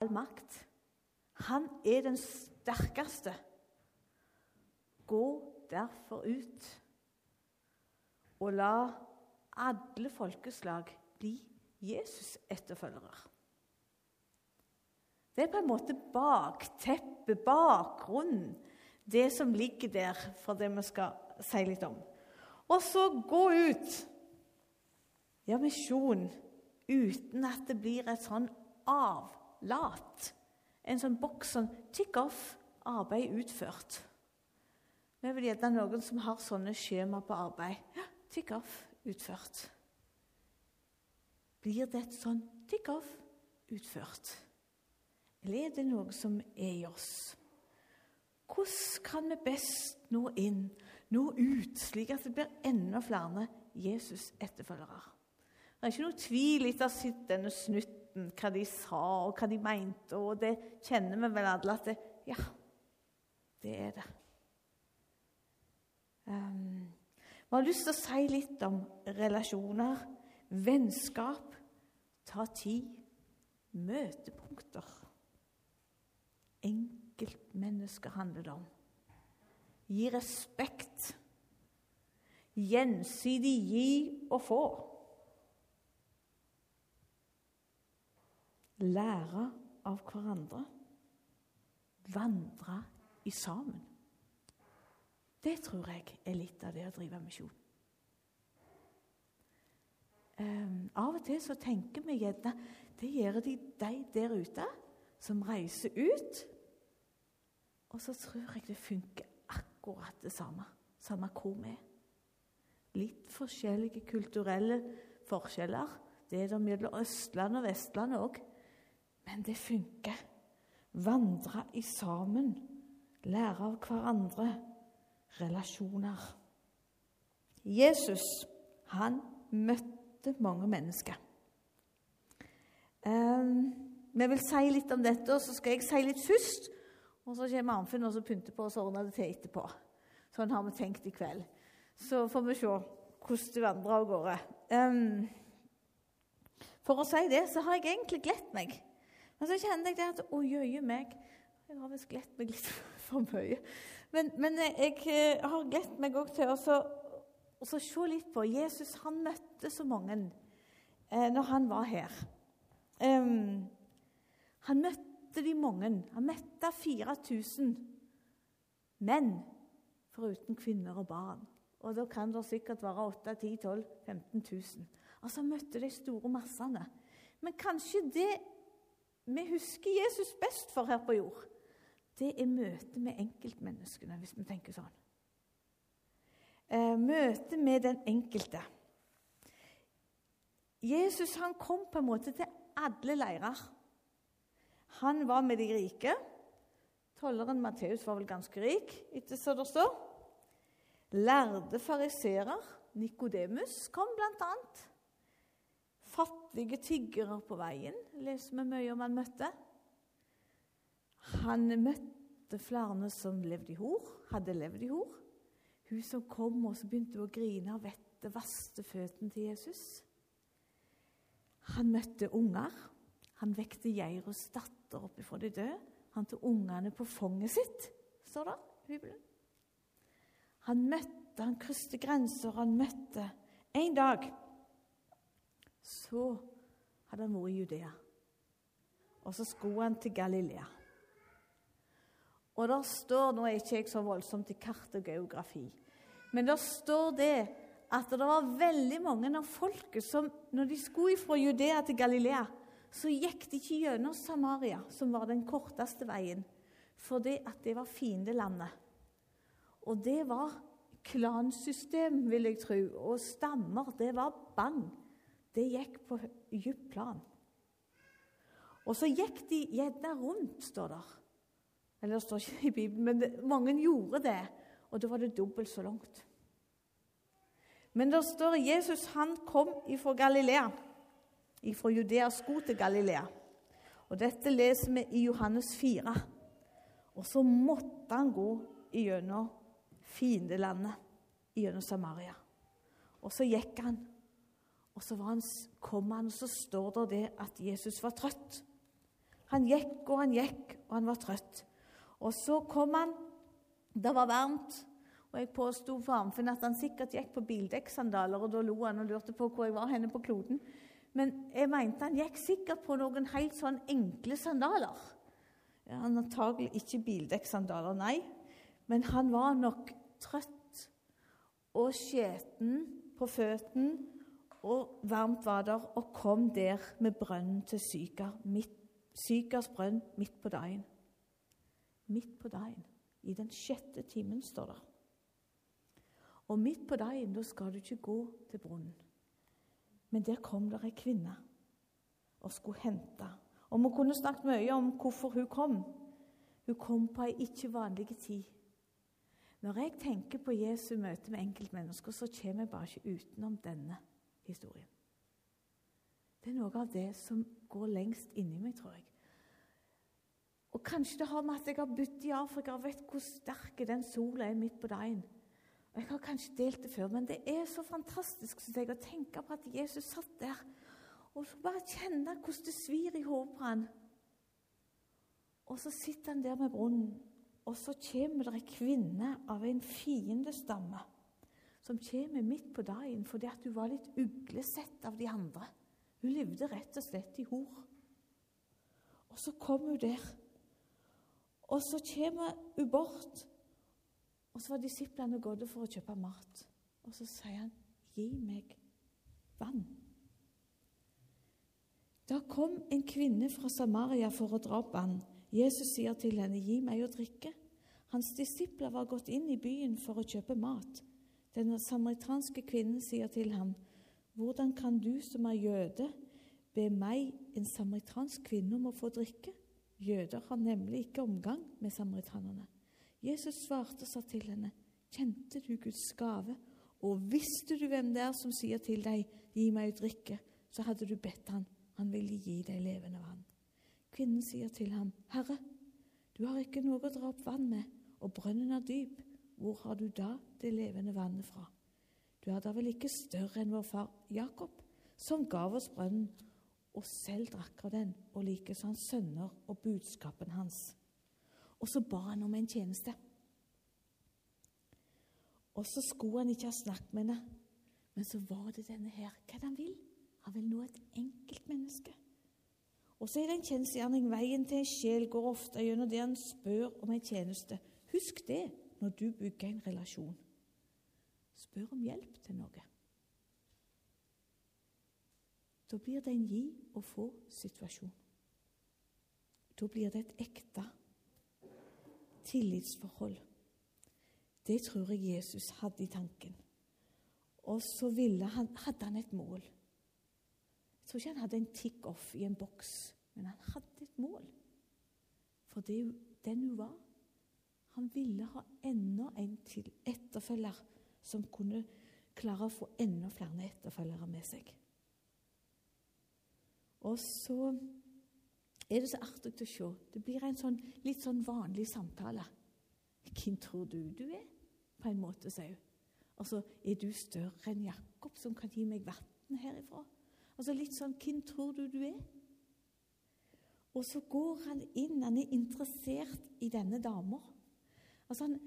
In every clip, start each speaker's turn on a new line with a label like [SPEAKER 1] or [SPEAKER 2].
[SPEAKER 1] all makt. Han er den sterkeste. Gå derfor ut og la alle folkeslag bli Jesus-etterfølgere. Det er på en måte bakteppet, bakgrunnen, det som ligger der for det vi skal si litt om. Og så gå ut. Ja, misjon uten at det blir et sånn avlat. En sånn boks sånn tick off arbeid utført. Vi vil gjerne noen som har sånne skjema på arbeid. Ja, tick off utført. Blir det et sånn tick off utført? Eller er det noe som er i oss? Hvordan kan vi best nå inn, nå ut, slik at det blir enda flere Jesus-etterfølgere? Det er ikke noe tvil etter å ha sett denne snutten, hva de sa og hva de mente. Og det kjenner vi vel alle at det, Ja, det er det. Um, har lyst til å si litt om relasjoner, vennskap, ta tid, møtepunkter. Enkeltmennesker handler det om. Gi respekt. Gjensidig gi og få. Lære av hverandre. Vandre i sammen. Det tror jeg er litt av det å drive misjon. Um, av og til så tenker vi gjerne det gjør de, de der ute som reiser ut. Og så tror jeg det funker akkurat det samme, samme hvor vi er. Litt forskjellige kulturelle forskjeller. Det er det mellom Østlandet og Vestlandet òg. Men det funker. Vandre i sammen. Lære av hverandre. Relasjoner. Jesus, han møtte mange mennesker. Um, vi vil si litt om dette, og så skal jeg si litt først. Og så kommer Arnfinn og så pynter på og så ordner det til etterpå. Sånn har vi tenkt i kveld. Så får vi se hvordan det vandrer av gårde. Um, for å si det, så har jeg egentlig glett meg. Men så kjenner jeg det at Å, jøye meg. Jeg har visst gledt meg litt for mye. Men, men jeg eh, har glett meg òg til å se litt på Jesus. Han møtte så mange eh, når han var her. Um, han møtte de mange. Han møtte 4000 menn, foruten kvinner og barn. Og da kan det sikkert være 8 10 12 15 000. Altså møtte de store massene. Men kanskje det vi husker Jesus best for her på jord, det er møtet med enkeltmenneskene, hvis vi tenker sånn. Eh, møtet med den enkelte. Jesus han kom på en måte til alle leirer. Han var med de rike. Tolleren Matteus var vel ganske rik, etter så det står. Lærde fariserer, Nikodemus, kom blant annet. Fattige tiggere på veien leser vi mye om han møtte. Han møtte flere som levde i hor, hadde levd i hor. Hun som kom og så begynte å grine av vettet, vaste føttene til Jesus. Han møtte unger. Han vekte Geirus datter opp ifra de døde. Han tok ungene på fanget sitt, står det i Bibelen. Han møtte, han krysset grenser, han møtte En dag så hadde han vært i Judea. Og så skulle han til Galilea. Og der står Nå er ikke jeg så voldsomt i kart og geografi, men der står det at det var veldig mange av folket som når de skulle fra Judea til Galilea, så gikk de ikke gjennom Samaria, som var den korteste veien, fordi at det var fiendelandet. Og det var klansystem, vil jeg tro, og stammer. Det var bang. Det gikk på dypt plan. Og så gikk de gjerne rundt, står der. Eller det står ikke i Bibelen, men det, mange gjorde det. Og da var det dobbelt så langt. Men det står Jesus han kom ifra Galilea ifra Judea sko til Galilea. Og Dette leser vi i Johannes 4. Og så måtte han gå gjennom fiendelandet, gjennom Samaria. Og så gikk han, og så han, kom han, og så står det det at Jesus var trøtt. Han gikk og han gikk, og han var trøtt. Og så kom han. Det var varmt. Og jeg påsto for Arnfinn at han sikkert gikk på bildekksandaler, og da lo han og lurte på hvor jeg var henne på kloden. Men jeg mente han gikk sikkert på noen helt sånn enkle sandaler. Ja, han antagelig ikke bildekksandaler, nei. Men han var nok trøtt og skjeten på føttene, og varmt var der, og kom der med brønnen til Syker, midt, Sykers brønn midt på dagen. Midt på dagen. I den sjette timen, står det. Og midt på dagen da skal du ikke gå til brunnen. Men der kom det ei kvinne og skulle hente. Og vi kunne snakket mye om hvorfor hun kom. Hun kom på ei ikke vanlig tid. Når jeg tenker på Jesu møte med enkeltmennesker, så kommer jeg bare ikke utenom denne historien. Det er noe av det som går lengst inni meg, tror jeg. Og Kanskje det har med at jeg har bodd i Afrika og vet hvor sterk den sola er midt på dagen. Jeg har kanskje delt det før, men det er så fantastisk synes jeg, å tenke på at Jesus satt der og så bare kjenne hvordan det svir i hodet på han. Og så sitter han der med brunnen, og så kommer det ei kvinne av en fiendestamme som kommer midt på dagen fordi at hun var litt uglesett av de andre. Hun levde rett og slett i hor. Og så kom hun der, og så kommer hun bort og så var disiplene gått for å kjøpe mat. Og så sier han, 'Gi meg vann'. Da kom en kvinne fra Samaria for å dra opp vann. Jesus sier til henne, 'Gi meg å drikke'. Hans disipler var gått inn i byen for å kjøpe mat. Den samaritanske kvinnen sier til ham, 'Hvordan kan du som er jøde, be meg, en samaritansk kvinne, om å få drikke?' Jøder har nemlig ikke omgang med samaritanerne. Jesus svarte og sa til henne, 'Kjente du Guds gave?' 'Og visste du hvem det er som sier til deg, 'Gi meg å drikke', så hadde du bedt han, han ville gi deg levende vann.' Kvinnen sier til ham, 'Herre, du har ikke noe å dra opp vann med, og brønnen er dyp. Hvor har du da det levende vannet fra?' Du er da vel ikke større enn vår far Jakob, som gav oss brønnen, og selv drakk av den, og likeså hans sønner og budskapen hans. Og så ba han om en tjeneste. Og så skulle han ikke ha snakket med henne, men så var det denne her. Hva er det han vil? Han vil nå et enkelt menneske. Og så er det en kjensgjerning. Veien til en sjel går ofte gjennom det han spør om en tjeneste. Husk det når du bygger en relasjon. Spør om hjelp til noe. Da blir det en gi og få-situasjon. Da blir det et ekte tillitsforhold. Det tror jeg Jesus hadde i tanken. Og så han, hadde han et mål. Jeg tror ikke han hadde en tick-off i en boks, men han hadde et mål. For det den hun var. Han ville ha enda en til etterfølger som kunne klare å få enda flere etterfølgere med seg. Og så er det så artig å se. Det blir en sånn, litt sånn vanlig samtale. Hvem tror du du er? På en måte, sier hun. så er du større enn Jakob, som kan gi meg vann herifra? Altså litt sånn Hvem tror du du er? Og så går han inn, han er interessert i denne dama. Altså, han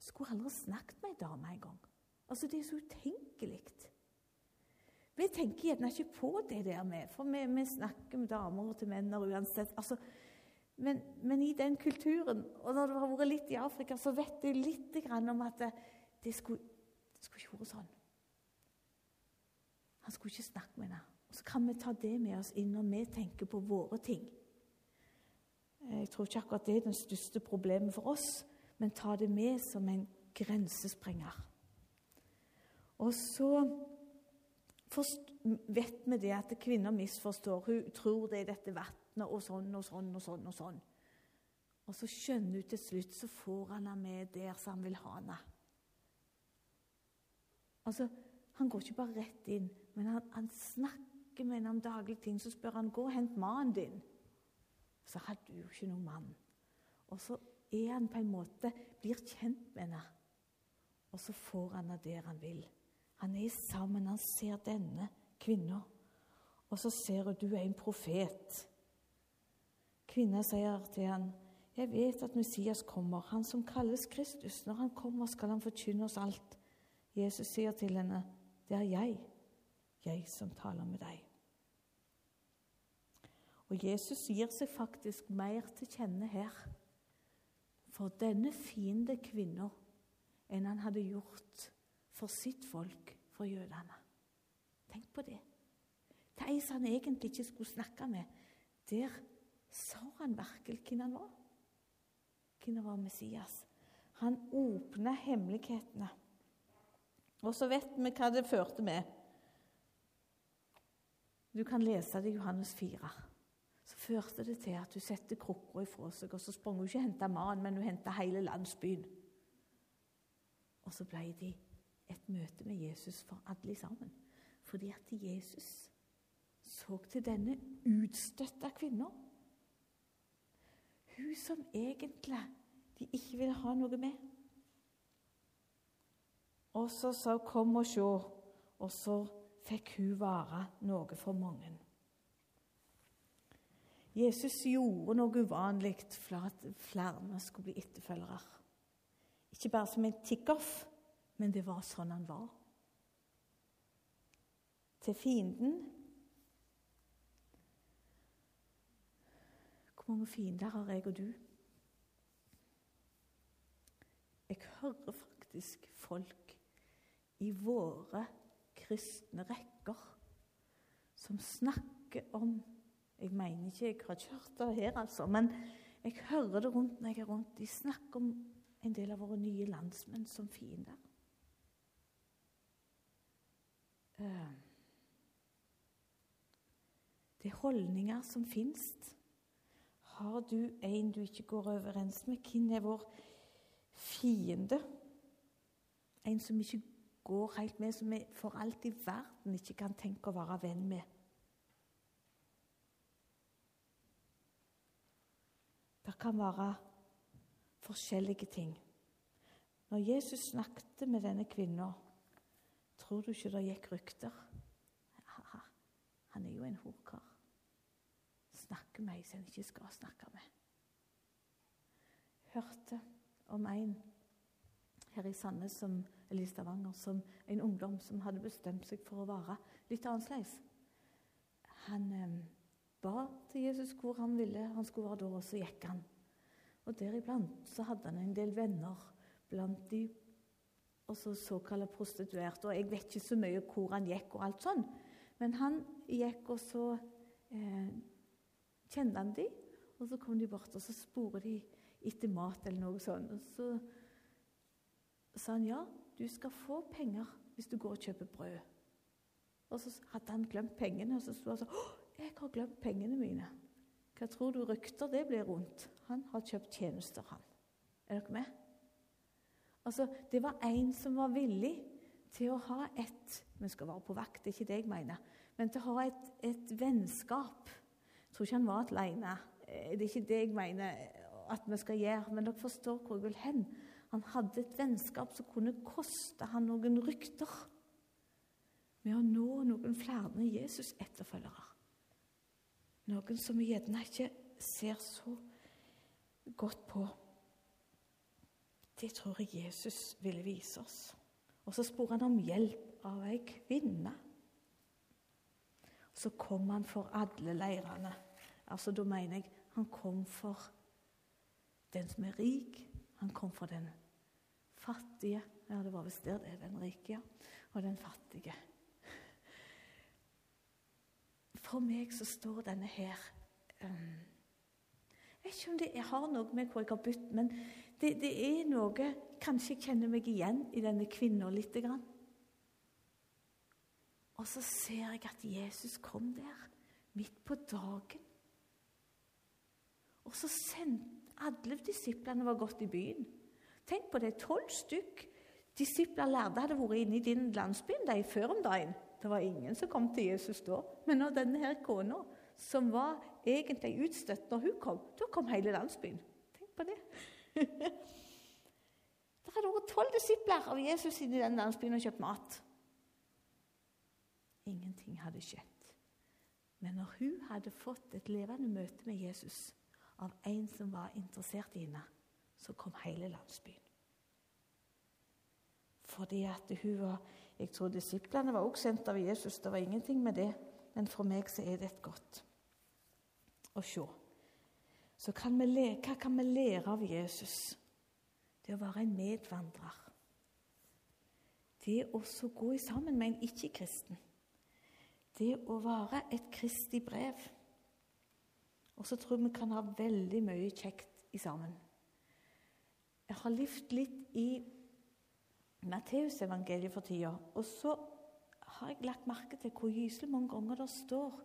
[SPEAKER 1] skulle aldri snakket med ei dame engang. Altså, det er så utenkelig. Vi tenker gjerne ikke på det der med, for vi, vi snakker med damer og til menn uansett. Altså, men, men, i den kulturen, og når du har vært litt i Afrika, så vet du litt om at det, det, skulle, det skulle ikke vært sånn. Han skulle ikke snakke med henne. Og så kan vi ta det med oss inn når vi tenker på våre ting. Jeg tror ikke akkurat det er det største problemet for oss, men ta det med som en grensesprenger. Og så vet vi det at kvinner misforstår. Hun tror det er dette vannet og sånn og sånn og sånn. Og sånn. Og så skjønner hun til slutt, så får han henne med der som han vil ha henne. Altså, Han går ikke bare rett inn, men han, han snakker med henne om daglige ting. Så spør han gå og hent mannen din. Så hadde hun jo ikke noen mann. Og så er han på en måte, blir kjent med henne. Og så får han henne der han vil. Han er sammen, han ser denne kvinna. Og så ser hun du er en profet. Kvinna sier til han, 'Jeg vet at Messias kommer, han som kalles Kristus. Når han kommer, skal han forkynne oss alt.' Jesus sier til henne, 'Det er jeg, jeg som taler med deg.' Og Jesus gir seg faktisk mer til kjenne her for denne fiende kvinna enn han hadde gjort for sitt folk, for jødene. Tenk på det. Til ei som han egentlig ikke skulle snakke med. Der sa han virkelig hvem han var. Hvem han var Messias. Han åpna hemmelighetene. Og så vet vi hva det førte med. Du kan lese det i Johannes 4. Førte det til at hun satte krukka ifra seg, og så sprang hun ikke og henta mannen, men hun henta hele landsbyen. Og så ble de et møte med Jesus for alle sammen. Fordi at Jesus så til denne utstøtta kvinna. Hun som egentlig de ikke ville ha noe med. Og så sa hun 'kom og se', og så fikk hun være noe for mange. Jesus gjorde noe uvanlig for at flere skulle bli etterfølgere. Ikke bare som en tick-off, men det var sånn han var. Til fienden Hvor mange fiender har jeg og du? Jeg hører faktisk folk i våre kristne rekker som snakker om Jeg mener ikke jeg har kjørt det her, altså, men jeg hører det rundt når jeg er rundt. De snakker om en del av våre nye landsmenn som fiender. Eh, det er holdninger som fins. Har du en du ikke går overens med? Hvem er vår fiende? En som ikke går helt med, som vi for alt i verden ikke kan tenke å være venn med. Det kan være forskjellige ting. Når Jesus snakket med denne kvinna, tror du ikke det gikk rykter? Aha, han er jo en horkar. Snakker med ei som han ikke skal snakke med. Hørte om en her i Sandnes eller i Stavanger som en ungdom som hadde bestemt seg for å være litt annerledes. Han eh, ba til Jesus hvor han ville han skulle være da, og så gikk han. Og deriblant så hadde han en del venner blant de også såkalte prostituerte. Og jeg vet ikke så mye hvor han gikk og alt sånn, men han gikk, og så eh, kjente han de, og så kom de bort, og så sporer de etter mat eller noe sånt. Og så sa han ja, du skal få penger hvis du går og kjøper brød. Og så hadde han glemt pengene, og så sto han sånn jeg har glemt pengene mine.' Hva tror du rykter det blir rundt? Han har kjøpt tjenester, han. Er dere med? Altså, Det var en som var villig til å ha et Vi skal være på vakt, det er ikke det jeg mener. Men til å ha et, et vennskap. Jeg tror ikke han var alene. Eh, det er ikke det jeg mener at vi skal gjøre, men dere forstår hvor jeg vil hen. Han hadde et vennskap som kunne koste han noen rykter med å nå noen flere Jesus-etterfølgere. Noen som vi gjerne ikke ser så godt på. Det tror jeg Jesus ville vise oss. Og så spør han om hjelp av ei kvinne. Så kom han for alle leirene. Altså, Da mener jeg han kom for den som er rik. Han kom for den fattige. Ja, det var visst der det er den rike, ja. Og den fattige. For meg så står denne her um, jeg vet ikke om det har noe med hvor jeg har bytt, men det, det er noe Kanskje jeg kjenner meg igjen i denne kvinna lite grann. Og så ser jeg at Jesus kom der midt på dagen. Og så sendte alle disiplene var gått i byen. Tenk på det, tolv stykk disipler lærde hadde vært inne i din landsby de før om dagen. Det var ingen som kom til Jesus da. Men når denne her kona som var egentlig utstøtt når hun kom. Da kom hele landsbyen. Tenk på det. det hadde vært tolv disipler av Jesus i den landsbyen og kjøpt mat. Ingenting hadde skjedd. Men når hun hadde fått et levende møte med Jesus av en som var interessert i henne, så kom hele landsbyen. Fordi at hun var Jeg tror disiplene var også sendt av Jesus. Det var ingenting med det. Men for meg så er det et godt å se. Så kan hva kan vi lære av Jesus? Det å være en medvandrer. Det å gå sammen med en ikke-kristen. Det å være et kristig brev. Og så tror jeg vi kan ha veldig mye kjekt i sammen. Jeg har levd litt i Matteusevangeliet for tida, og så har jeg lagt merke til hvor gyselig mange ganger det står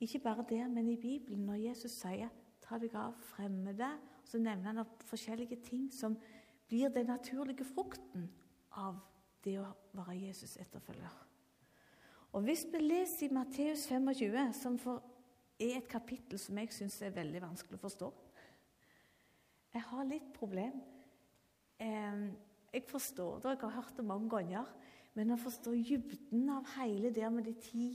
[SPEAKER 1] Ikke bare der, men i Bibelen, når Jesus sier 'ta deg av fremmede', så nevner han forskjellige ting som blir den naturlige frukten av det å være Jesus etterfølger. Og Hvis vi leser i Matteus 25, som er et kapittel som jeg syns er veldig vanskelig å forstå Jeg har litt problem. Jeg forstår det, jeg har hørt det mange ganger. Men å forstå dybden av hele det med de ti,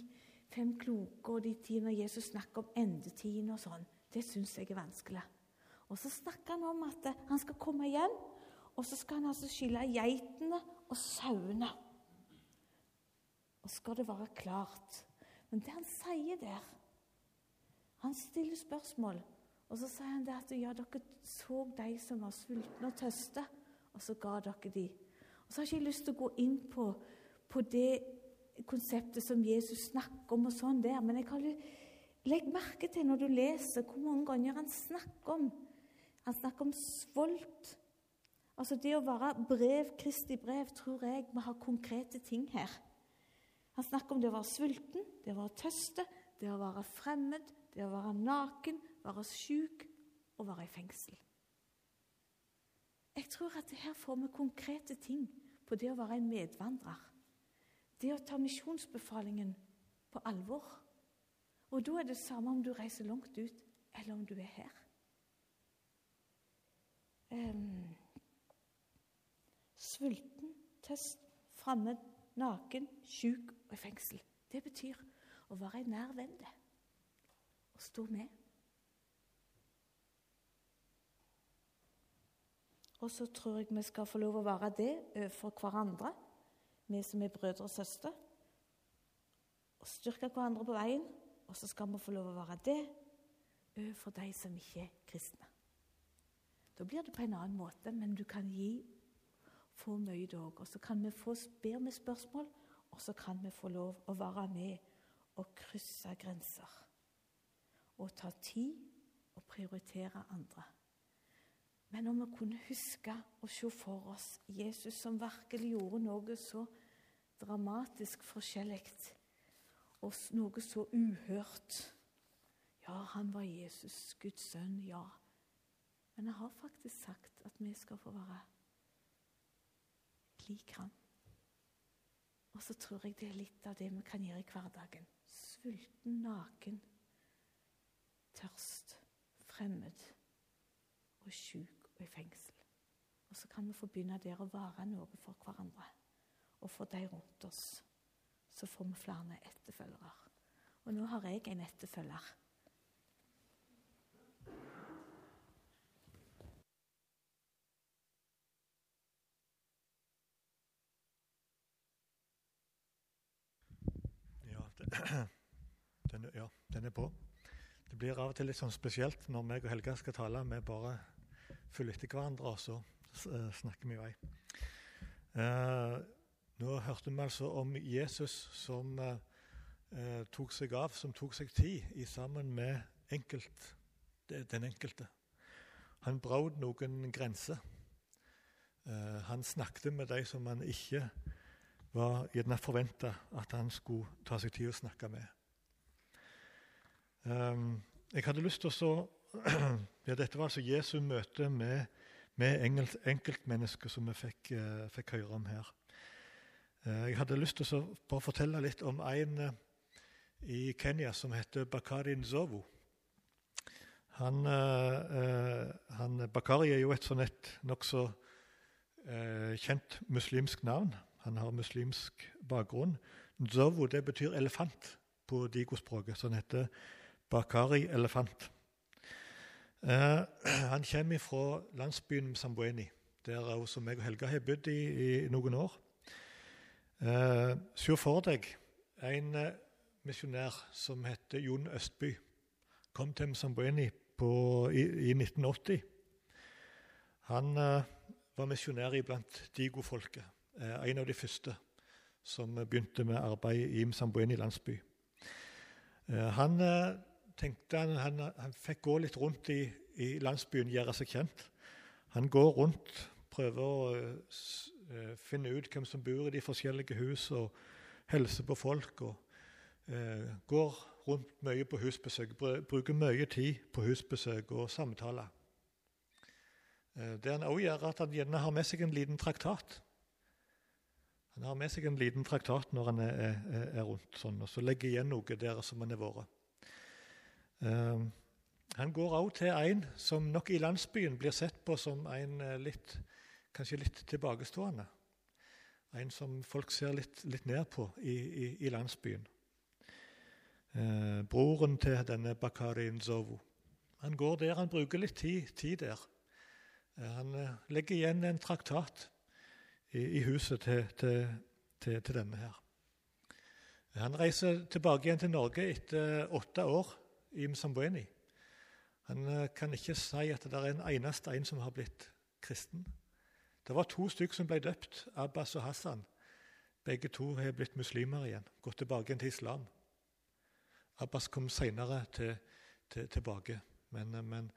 [SPEAKER 1] fem kloke og de ti når Jesus snakker om endetiden og sånn, det syns jeg er vanskelig. Og så snakker han om at han skal komme igjen, og så skal han altså skille geitene og sauene. Og skal det være klart. Men det han sier der Han stiller spørsmål, og så sier han det at ja, dere så de som var sultne og tøste, og så ga dere de. Og så har jeg ikke lyst til å gå inn på, på det konseptet som Jesus snakker om, og sånn der, men jeg kan legg merke til når du leser hvor mange ganger han snakker om Han snakker om svolt, Altså Det å være brev, Kristi brev, tror jeg vi ha konkrete ting her. Han snakker om det å være sulten, det å være tøste, det å være fremmed, det å være naken, være syk og være i fengsel. Jeg tror at her får vi konkrete ting på det å være en medvandrer. Det å ta misjonsbefalingen på alvor. Og da er det samme om du reiser langt ut, eller om du er her. Um, Sulten, tøst, fremmed, naken, sjuk og i fengsel. Det betyr å være en nær venn og stå med. Og så tror jeg vi skal få lov å være det overfor hverandre, vi som er brødre og søstre. Og styrke hverandre på veien. Og så skal vi få lov å være det overfor de som ikke er kristne. Da blir det på en annen måte, men du kan gi få mye dog. Og så kan vi få ber med spørsmål, og så kan vi få lov å være med og krysse grenser. Og ta tid og prioritere andre. Men om vi kunne huske å se for oss Jesus som virkelig gjorde noe så dramatisk forskjellig, og noe så uhørt Ja, han var Jesus, Guds sønn, ja. Men jeg har faktisk sagt at vi skal få være lik han. Og så tror jeg det er litt av det vi kan gjøre i hverdagen. Sulten, naken, tørst, fremmed og sjuk og i fengsel. Og så kan vi få begynne der å være noe for hverandre. Og for de rundt oss. Så får vi flere etterfølgere. Og nå har jeg en etterfølger.
[SPEAKER 2] Den, ja, den er på. Det blir av og til litt sånn spesielt når meg og Helga skal tale. med bare følger etter hverandre, og så uh, snakker vi i vei. Uh, nå hørte vi altså om Jesus som uh, tok seg av, som tok seg tid i sammen med enkelt, den enkelte. Han brøt noen grenser. han snakket med de som han ikke var gjerne forventa at han skulle ta seg tid å snakke med. Jeg hadde lyst til å ja, Dette var altså Jesu møte med, med enkeltmennesker som vi fikk, uh, fikk, høre om her. Uh, jeg hadde lyst til å bare fortelle litt om en uh, i Kenya som heter Bakari Nzovu. Han, han, Bakari er jo et sånn et nokså kjent muslimsk navn. Han har muslimsk bakgrunn. Nzovu det betyr elefant på digospråket, som heter Bakari elefant. Eh, han kommer fra landsbyen Sambueni, der også meg og Helga har bodd i, i noen år. Eh, Se for deg en eh, misjonær som heter Jon Østby. Kom til Msambueni i, i 1980. Han eh, var misjonær iblant Digo-folket. Eh, en av de første som begynte med arbeid i Msambueni landsby. Eh, han tenkte han, han, han, fikk gå litt rundt i, i, landsbyen, gjøre seg kjent. Han går rundt, prøver å uh, finne ut hvem som bor i de forskjellige hus, og hilser på folk. og uh, Går rundt mye på husbesøk, bruker mye tid på husbesøk og samtaler. Uh, det han også gjør, at han gjerne har med seg en liten traktat. Han har med seg en liten traktat når han er, er, er rundt, sånn, og så legger igjen noe der som han har vært. Uh, han går også til en som nok i landsbyen blir sett på som en eh, litt, kanskje litt tilbakestående. En som folk ser litt, litt ned på i, i, i landsbyen. Eh, broren til denne Bakari Zovu. Han går der, han bruker litt tid, tid der. Eh, han legger igjen en traktat i, i huset til, til, til, til denne her. Han reiser tilbake igjen til Norge etter åtte år i Msambueni. Han eh, kan ikke si at det er en eneste en som har blitt kristen. Det var to stykker som ble døpt, Abbas og Hassan. Begge to har blitt muslimer igjen, gått tilbake til islam. Abbas kom senere til, til, tilbake. Men, eh, men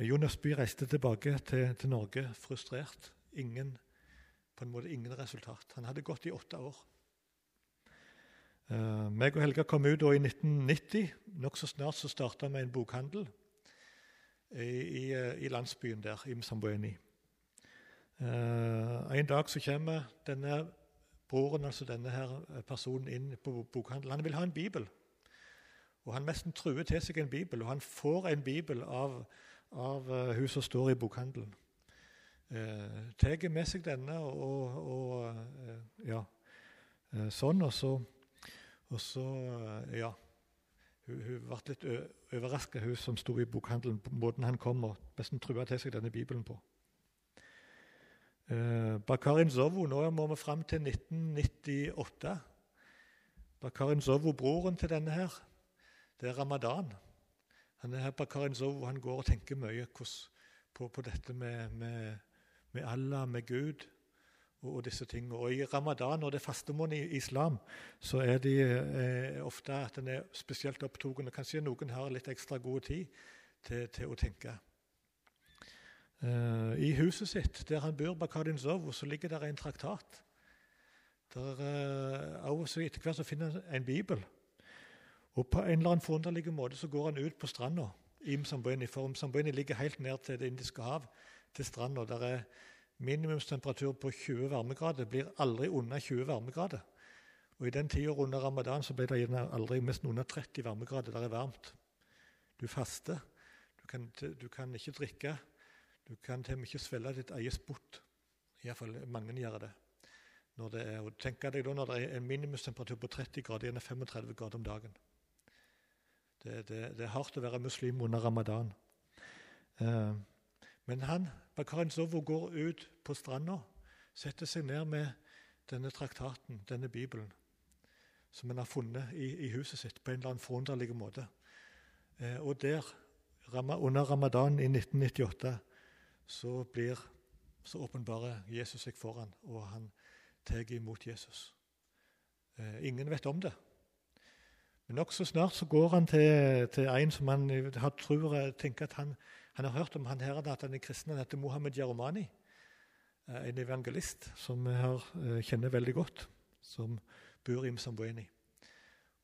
[SPEAKER 2] Jonas Bye reiste tilbake til, til, Norge frustrert. Ingen, på en måte ingen resultat. Han hadde gått i åtte år. Uh, meg og Helga kom ut i 1990. Nokså snart så starta vi en bokhandel i, i, i, landsbyen der, i Msambueni. Uh, en dag så kommer denne broren, altså denne her personen, inn på bokhandelen. Han vil ha en bibel. Og Han nesten truer til seg en bibel, og han får en bibel av, av hun som står i bokhandelen. Uh, Tar med seg denne og, og ja, sånn, og så og så, eh, ja Hun, hun ble litt overraska, hun som sto i bokhandelen, på måten han kom og nesten trua til seg denne Bibelen på. Eh, Bakarin Zovo, nå må vi fram til 1998. Bakarin Zovo, broren til denne her, det er ramadan. Han er her, Bakarin Zovo, han går og tenker mye på, på, dette med, med, med Allah, med Gud og, og disse tingene. Og I ramadan og det fastemåned i islam så er de eh, ofte at en er spesielt opptatt. Kanskje noen har litt ekstra god tid til, til å tenke. Eh, I huset sitt, der han bor, Bakadin Zovo, så ligger der en traktat. Der, eh, også Etter hvert så finner han en bibel. Og På en eller annen forunderlig måte så går han ut på stranda i Msambueni. For Msambueni ligger helt ned til Det indiske hav, til stranda. Der er minimumstemperatur på 20 varmegrader blir aldri under 20 varmegrader. Og I den tida under ramadan så ble det aldri nesten under 30 varmegrader. Det er varmt. Du faster. Du kan, du kan ikke drikke. Du kan til og med ikke svelge ditt eget spott. Iallfall mange gjør det. Når det er, og tenk deg da når det er en minimumstemperatur på 30 grader, gjerne 35 grader om dagen. Det, det, det, er hardt å være muslim under ramadan. Eh, men han, Bakarin Zovo, går ut på stranda, setter seg ned med denne traktaten, denne Bibelen, som han har funnet i, i huset sitt på en eller annen forunderlig måte. Eh, og der, under ramadan i 1998, så blir så åpenbarer Jesus seg foran, og han tar imot Jesus. Eh, ingen vet om det. Men nokså snart så går han til, til en som han tror, tenker at han han har hørt om han her at han er kristen. Han heter Mohammed Jaromani. Eh, en evangelist som vi her kjenner veldig godt, som bor i Msambueni.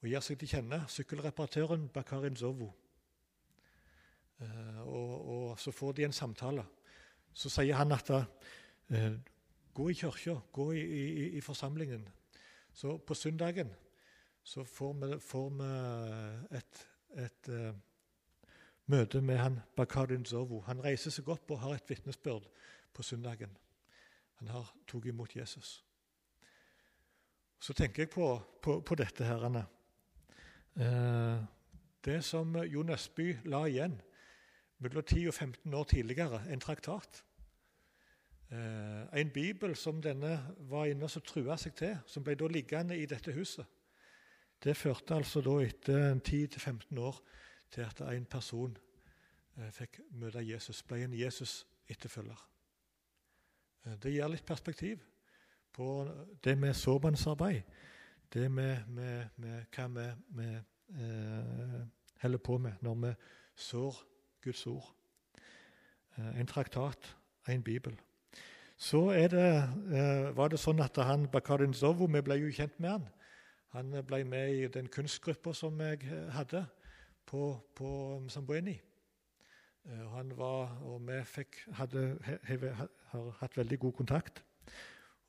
[SPEAKER 2] Og gir seg til kjenne sykkelreparatøren Bakarin Zovo. Eh, og, og, så får de en samtale. Så sier han at gå i kirka, gå i, i, i, forsamlingen. Så på søndagen så får vi, får vi et, et møte med han Bakardin Zovo. Han reiser seg opp og har et vitnesbyrd på søndagen. Han har tatt imot Jesus. Så tenker jeg på, på, på dette. her, eh, det som Jo Nøsby la igjen mellom 10 og 15 år tidligere, en traktat. Eh, en bibel som denne var inne og trua seg til, som ble da liggende i dette huset. Det førte altså da etter 10-15 år til at en person eh, fikk møte Jesus, ble en Jesus-etterfølger. Eh, det gir litt perspektiv på det med såmannsarbeid, det med, med, med hva vi, eh, holder på med når vi sår Guds ord. Eh, en traktat, en bibel. Så det, eh, var det sånn at han Bakarin Zovo, vi ble jo kjent med han. Han ble med i den kunstgruppa som jeg hadde på, på Sambueni. Han var, og vi fikk, hadde, har hatt veldig god kontakt.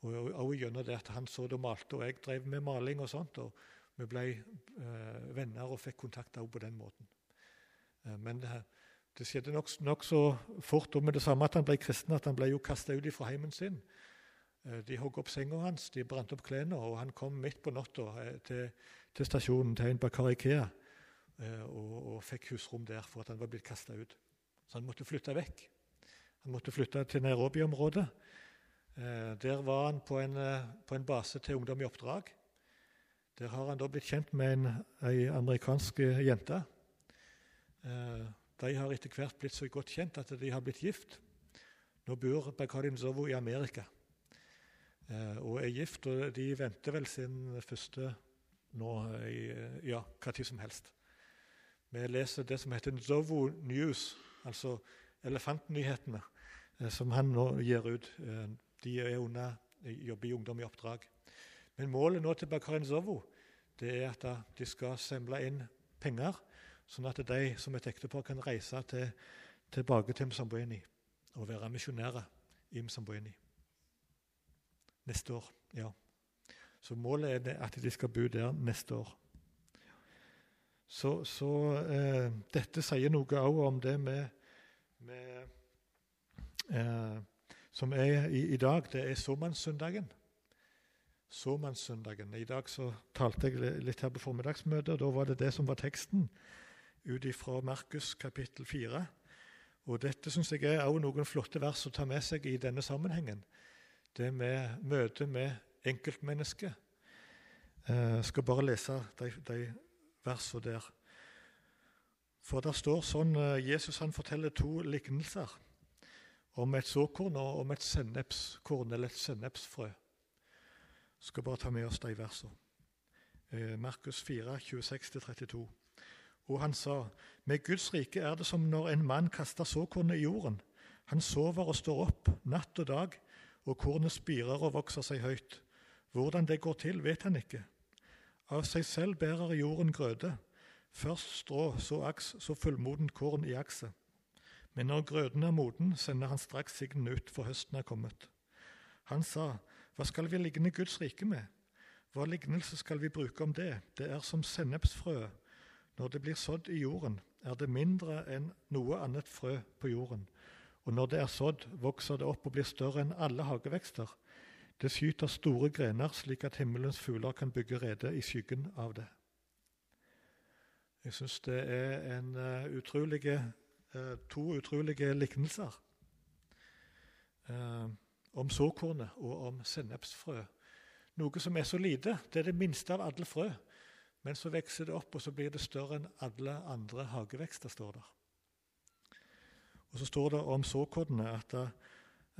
[SPEAKER 2] Og også gjennom det at han så det malte, og jeg drev med maling og sånt. og Vi ble eh, venner og fikk kontakt også på den måten. Eh, men det, det skjedde nokså nok så fort og med det samme at han ble kristen, at han ble jo kasta ut fra heimen sin. Eh, de hogg opp senga hans, de brant opp klærne, og han kom midt på natta eh, til, til, stasjonen til en Bakar eh, og, og, fikk husrom der for at han var blitt kasta ut. Så han måtte flytte vekk. Han måtte flytte til Nairobi-området. Der var han på en, på en, base til ungdom i oppdrag. Der har han da blitt kjent med en, ei amerikansk jente. De har etter hvert blitt så godt kjent at de har blitt gift. Nå bor Bakadin Zovo i Amerika eh, og er gift. Og de venter vel sin første nå ja, hva tid som helst. Vi leser det som heter Zovo News, altså elefantnyhetene, eh, som han nå gir ut. Eh, de er under, jobber i Ungdom i oppdrag. Men målet nå til Bakarin Zovo det er at de skal samle inn penger Sånn at de som et ektepar kan reise til, tilbake til Mzambueni og være misjonærer i Mzambueni neste år. ja. Så målet er at de skal bo der neste år. Så, så eh, dette sier noe òg om det med, med eh, Som er i, i, dag, det er såmannssøndagen. Såmannssøndagen. I dag så talte jeg litt her på formiddagsmøtet, og da var det det som var teksten ut ifra Markus kapittel 4. Og Dette syns jeg er også noen flotte vers å ta med seg i denne sammenhengen. Det med møtet med enkeltmennesket. Jeg eh, skal bare lese de, de versene der. For det står sånn eh, Jesus han forteller to lignelser om et såkorn og om et sennepskorn eller et sennepsfrø. Skal bare ta med oss de versene. Eh, Markus 4, 26-32. Og han sa, med Guds rike er det som når en mann kaster såkornet i jorden. Han sover og står opp natt og dag, og kornet spirer og vokser seg høyt. Hvordan det går til, vet han ikke. Av seg selv bærer jorden grøde. Først strå, så aks, så fullmodent korn i akset. Men når grøden er moden, sender han straks signen ut, for høsten er kommet. Han sa, Hva skal vi ligne Guds rike med? Hva lignelse skal vi bruke om det? Det er som sennepsfrøet når det blir sådd i jorden, er det mindre enn noe annet frø på jorden. Og når det er sådd, vokser det opp og blir større enn alle hagevekster. Det skyter store grener, slik at himmelens fugler kan bygge rede i skyggen av det. Jeg syns det er en, uh, utrolige, uh, to utrolige lignelser uh, om såkornet og om sennepsfrø. Noe som er så lite. Det er det minste av alle frø. Men så vokser det opp, og så blir det større enn alle andre hagevekster. står der. Og Så står det om såkornet at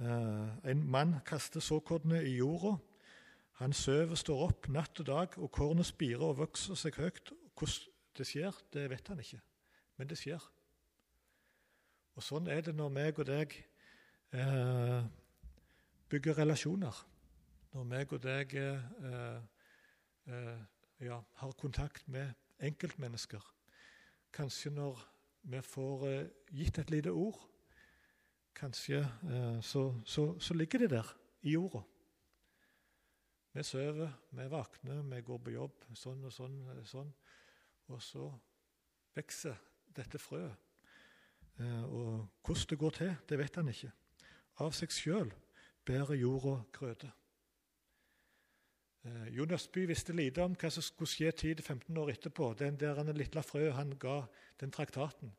[SPEAKER 2] en mann kaster såkornene i jorda. Han sover, står opp natt og dag, og kornet spirer og vokser seg høyt. Hvordan det skjer, det vet han ikke, men det skjer. Og Sånn er det når meg og deg eh, bygger relasjoner. Når meg og deg uh, ja, har kontakt med enkeltmennesker. Kanskje når vi får eh, gitt et lite ord, kanskje eh, så, så, så, ligger det der i jorda. Vi sover, vi våkner, vi går på jobb, sånn og sånn. Og sånn. Og så vokser dette frøet. Eh, og hvordan det går til, det vet han ikke. Av seg sjøl bærer jorda grøde. Jonas jo Nøstby visste lite om hva som skulle skje 10-15 år etterpå. Den der lille frø han ga den traktaten,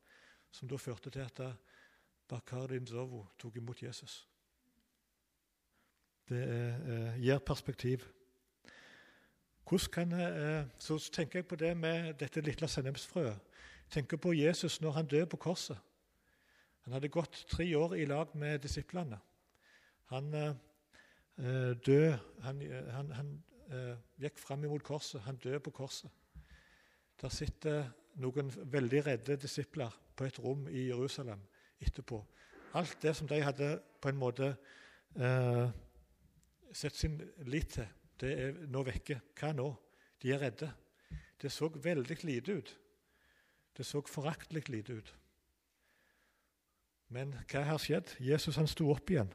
[SPEAKER 2] som da førte til at Bakardin Zovo tok imot Jesus. Det eh, gir perspektiv. Kan jeg, eh, Så tenker jeg på det med dette lille sennepsfrøet. tenker på Jesus når han døde på korset. Han hadde gått tre år i lag med disiplene. Han eh, eh døde Han, han, han eh, gikk fram imot korset. Han døde på korset. Der sitter noen veldig redde disipler på et rom i Jerusalem etterpå. Alt det som de hadde på en måte eh, sett sin lit til, det er nå vekke. Hva nå? De er redde. Det så veldig lite ut. Det så foraktelig lite ut. Men hva har skjedd? Jesus han sto opp igjen.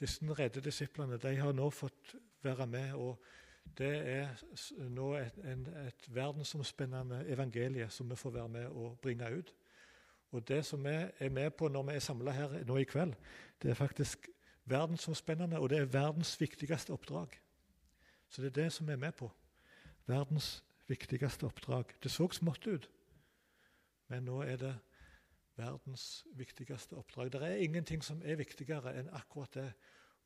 [SPEAKER 2] Disse redde disiplene de har nå fått være med. og Det er nå et, en, et verdensomspennende evangelie som vi får være med og bringe ut. Og Det som vi er med på når vi er samla her nå i kveld, det er faktisk verdensomspennende, og det er verdens viktigste oppdrag. Så det er det som vi er med på. Verdens viktigste oppdrag. Det så smått ut, men nå er det verdens viktigste oppdrag. Det er ingenting som er viktigere enn akkurat det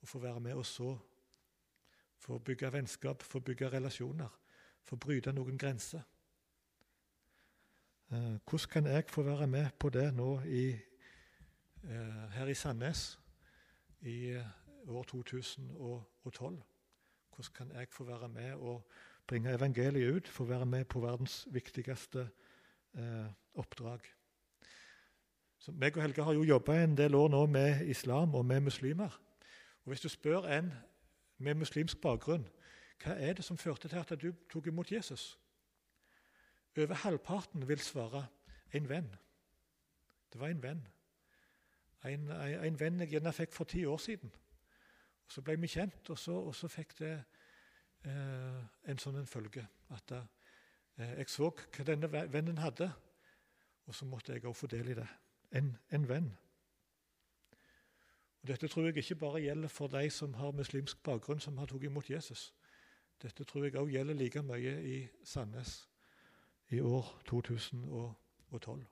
[SPEAKER 2] å få være med og så. Få bygge vennskap, få bygge relasjoner, få bryte noen grenser. Eh, hvordan kan jeg få være med på det nå i, eh, her i Sandnes i eh, år 2012? Hvordan kan jeg få være med og bringe evangeliet ut, få være med på verdens viktigste oppdrag? Så meg og Helge har jo jobba en del år nå med islam og med muslimer. Og Hvis du spør en med muslimsk bakgrunn hva er det som førte til at du tok imot Jesus, over halvparten vil svare en venn. Det var en venn. En, en, en venn jeg gjerne fikk for ti år siden. Og Så ble vi kjent, og så, og så fikk det eh, en sånn en følge. At eh, jeg så hva denne vennen hadde, og så måtte jeg òg få del i det. En, en venn. Og Dette tror jeg ikke bare gjelder for de som har muslimsk bakgrunn, som har tatt imot Jesus. Dette tror jeg òg gjelder like mye i Sandnes i år 2012.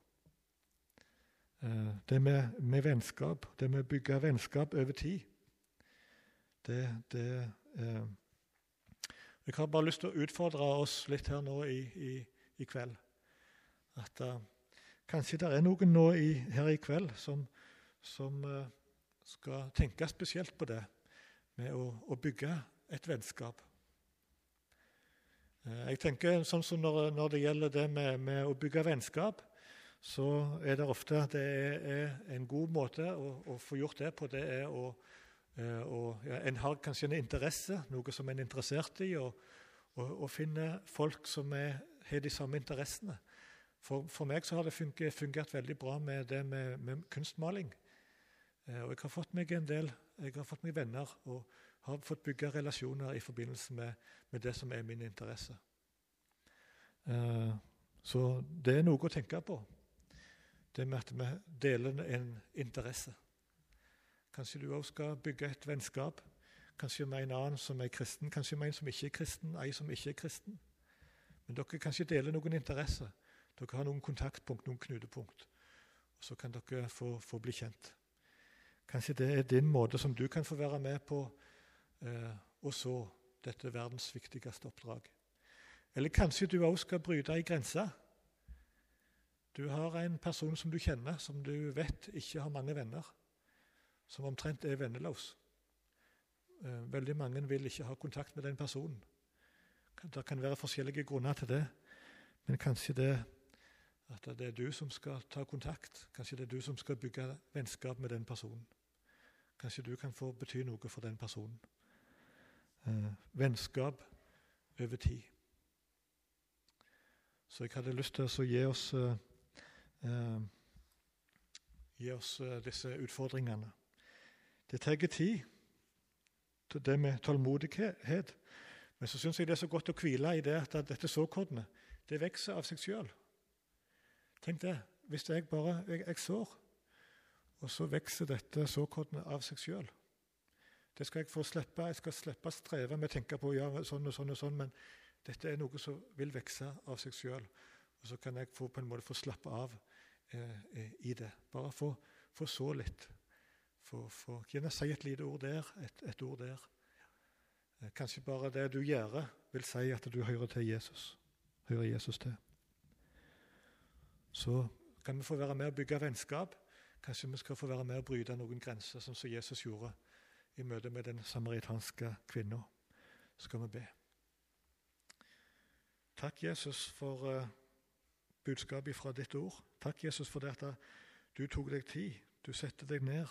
[SPEAKER 2] Eh, det med, med vennskap, det med å bygge vennskap over tid, det, det eh, Jeg har bare lyst til å utfordre oss litt her nå i, i, i kveld. At uh, kanskje det er noen nå i, her i kveld som, som uh, skal tenke spesielt på det med å, å bygge et vennskap. Eh, jeg tenker sånn som når, når det gjelder det med, med, å bygge vennskap, så er det ofte det er, er en god måte å, å, få gjort det på. Det er å, eh, å ja, En har kanskje en interesse, noe som en er interessert i, og, og, og finne folk som er, har de samme interessene. For, for, meg så har det fungert, fungert veldig bra med det med, med kunstmaling. Eh, og jeg har fått meg en del, jeg har fått meg venner og har fått bygge relasjoner i forbindelse med, med det som er min interesse. Eh, så det er noe å tenke på, det med at vi deler en interesse. Kanskje du òg skal bygge et vennskap, kanskje med en annen som er kristen, kanskje med en som ikke er kristen, ei som ikke er kristen. Men dere kanskje deler noen interesser. Dere har noen kontaktpunkt, noen knutepunkt. Og så kan dere få, få bli kjent. Kanskje det er din måte som du kan få være med på og så dette verdens viktigste oppdrag. Eller kanskje du òg skal bryte ei grense. Du har en person som du kjenner, som du vet ikke har mange venner, som omtrent er venneløs. Eh, veldig mange vil ikke ha kontakt med den personen. Det kan være forskjellige grunner til det, men kanskje det at det er du som skal ta kontakt. Kanskje det er du som skal bygge vennskap med den personen. Kanskje du kan få bety noe for den personen eh, vennskap over tid. Så jeg hadde lyst til å gi oss, eh, eh gi oss eh, disse utfordringene. Det tar tid, det med tålmodighet. Men så syns jeg det er så godt å hvile i det at dette såkornet det vokser av seg sjøl. Tenk det. Hvis jeg bare jeg, jeg sår, og så vokser dette såkornet av seg sjøl. Det skal jeg få slippe. Jeg skal slippe å streve med å tenke på å ja, sånn og sånn og sånn, men dette er noe som vil vokse av seg sjøl. Og så kan jeg få, på en måte få slappe av eh, i det. Bare få, få så litt. Få, få, gjerne si et lite ord der, et, et ord der. Eh, kanskje bare det du gjør, vil si at du hører til Jesus. Hører Jesus til. Så kan vi få være med å bygge vennskap. Kanskje vi skal få være med å bryte noen grenser, som Jesus gjorde i møte med den samaritanske kvinna. Skal vi be. Takk, Jesus, for uh, budskapet fra ditt ord. Takk, Jesus, for det at du tok deg tid. Du setter deg ned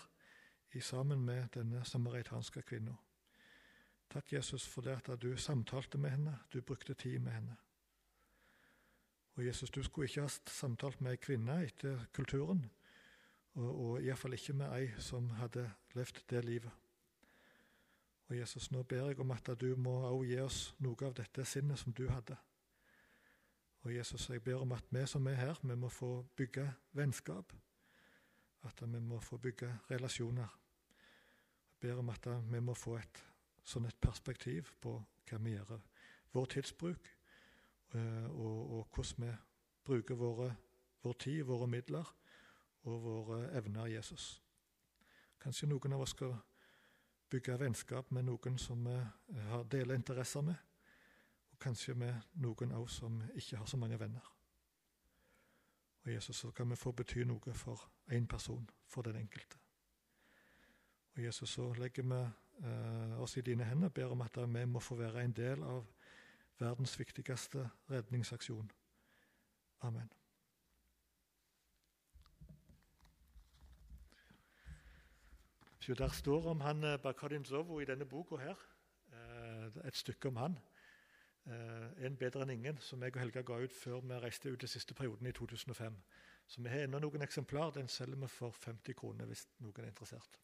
[SPEAKER 2] i sammen med denne samaritanske kvinna. Takk, Jesus, for det at du samtalte med henne, du brukte tid med henne. Og Jesus, du skulle ikke ha samtalt med ei kvinne etter kulturen, og, og iallfall ikke med ei som hadde levd det livet. Og Jesus, nå ber jeg om at du må også gi oss noe av dette sinnet som du hadde. Og Jesus, jeg ber om at vi som er her, vi må få bygge vennskap. At vi må få bygge relasjoner. Jeg ber om at vi må få et sånn et perspektiv på hva vi gjør. Vår tidsbruk Eh, og, og hvordan vi bruker våre, vår tid, våre midler og våre evner Jesus. Kanskje noen av oss skal bygge vennskap med noen som vi eh, har deler interesser med, og kanskje med noen òg som ikke har så mange venner. Og Jesus, så kan vi få bety noe for én person, for den enkelte. Og Jesus, så legger vi eh, oss i dine hender og ber om at vi må få være en del av verdens viktigste redningsaksjon. Amen. Så Der står om han eh, Bakadin i denne boka her. Eh, et stykke om han. Eh, en bedre enn ingen, som jeg og Helga ga ut før vi reiste ut den siste perioden i 2005. Så vi har ennå noen eksemplar. Den selger vi for 50 kroner hvis noen er interessert.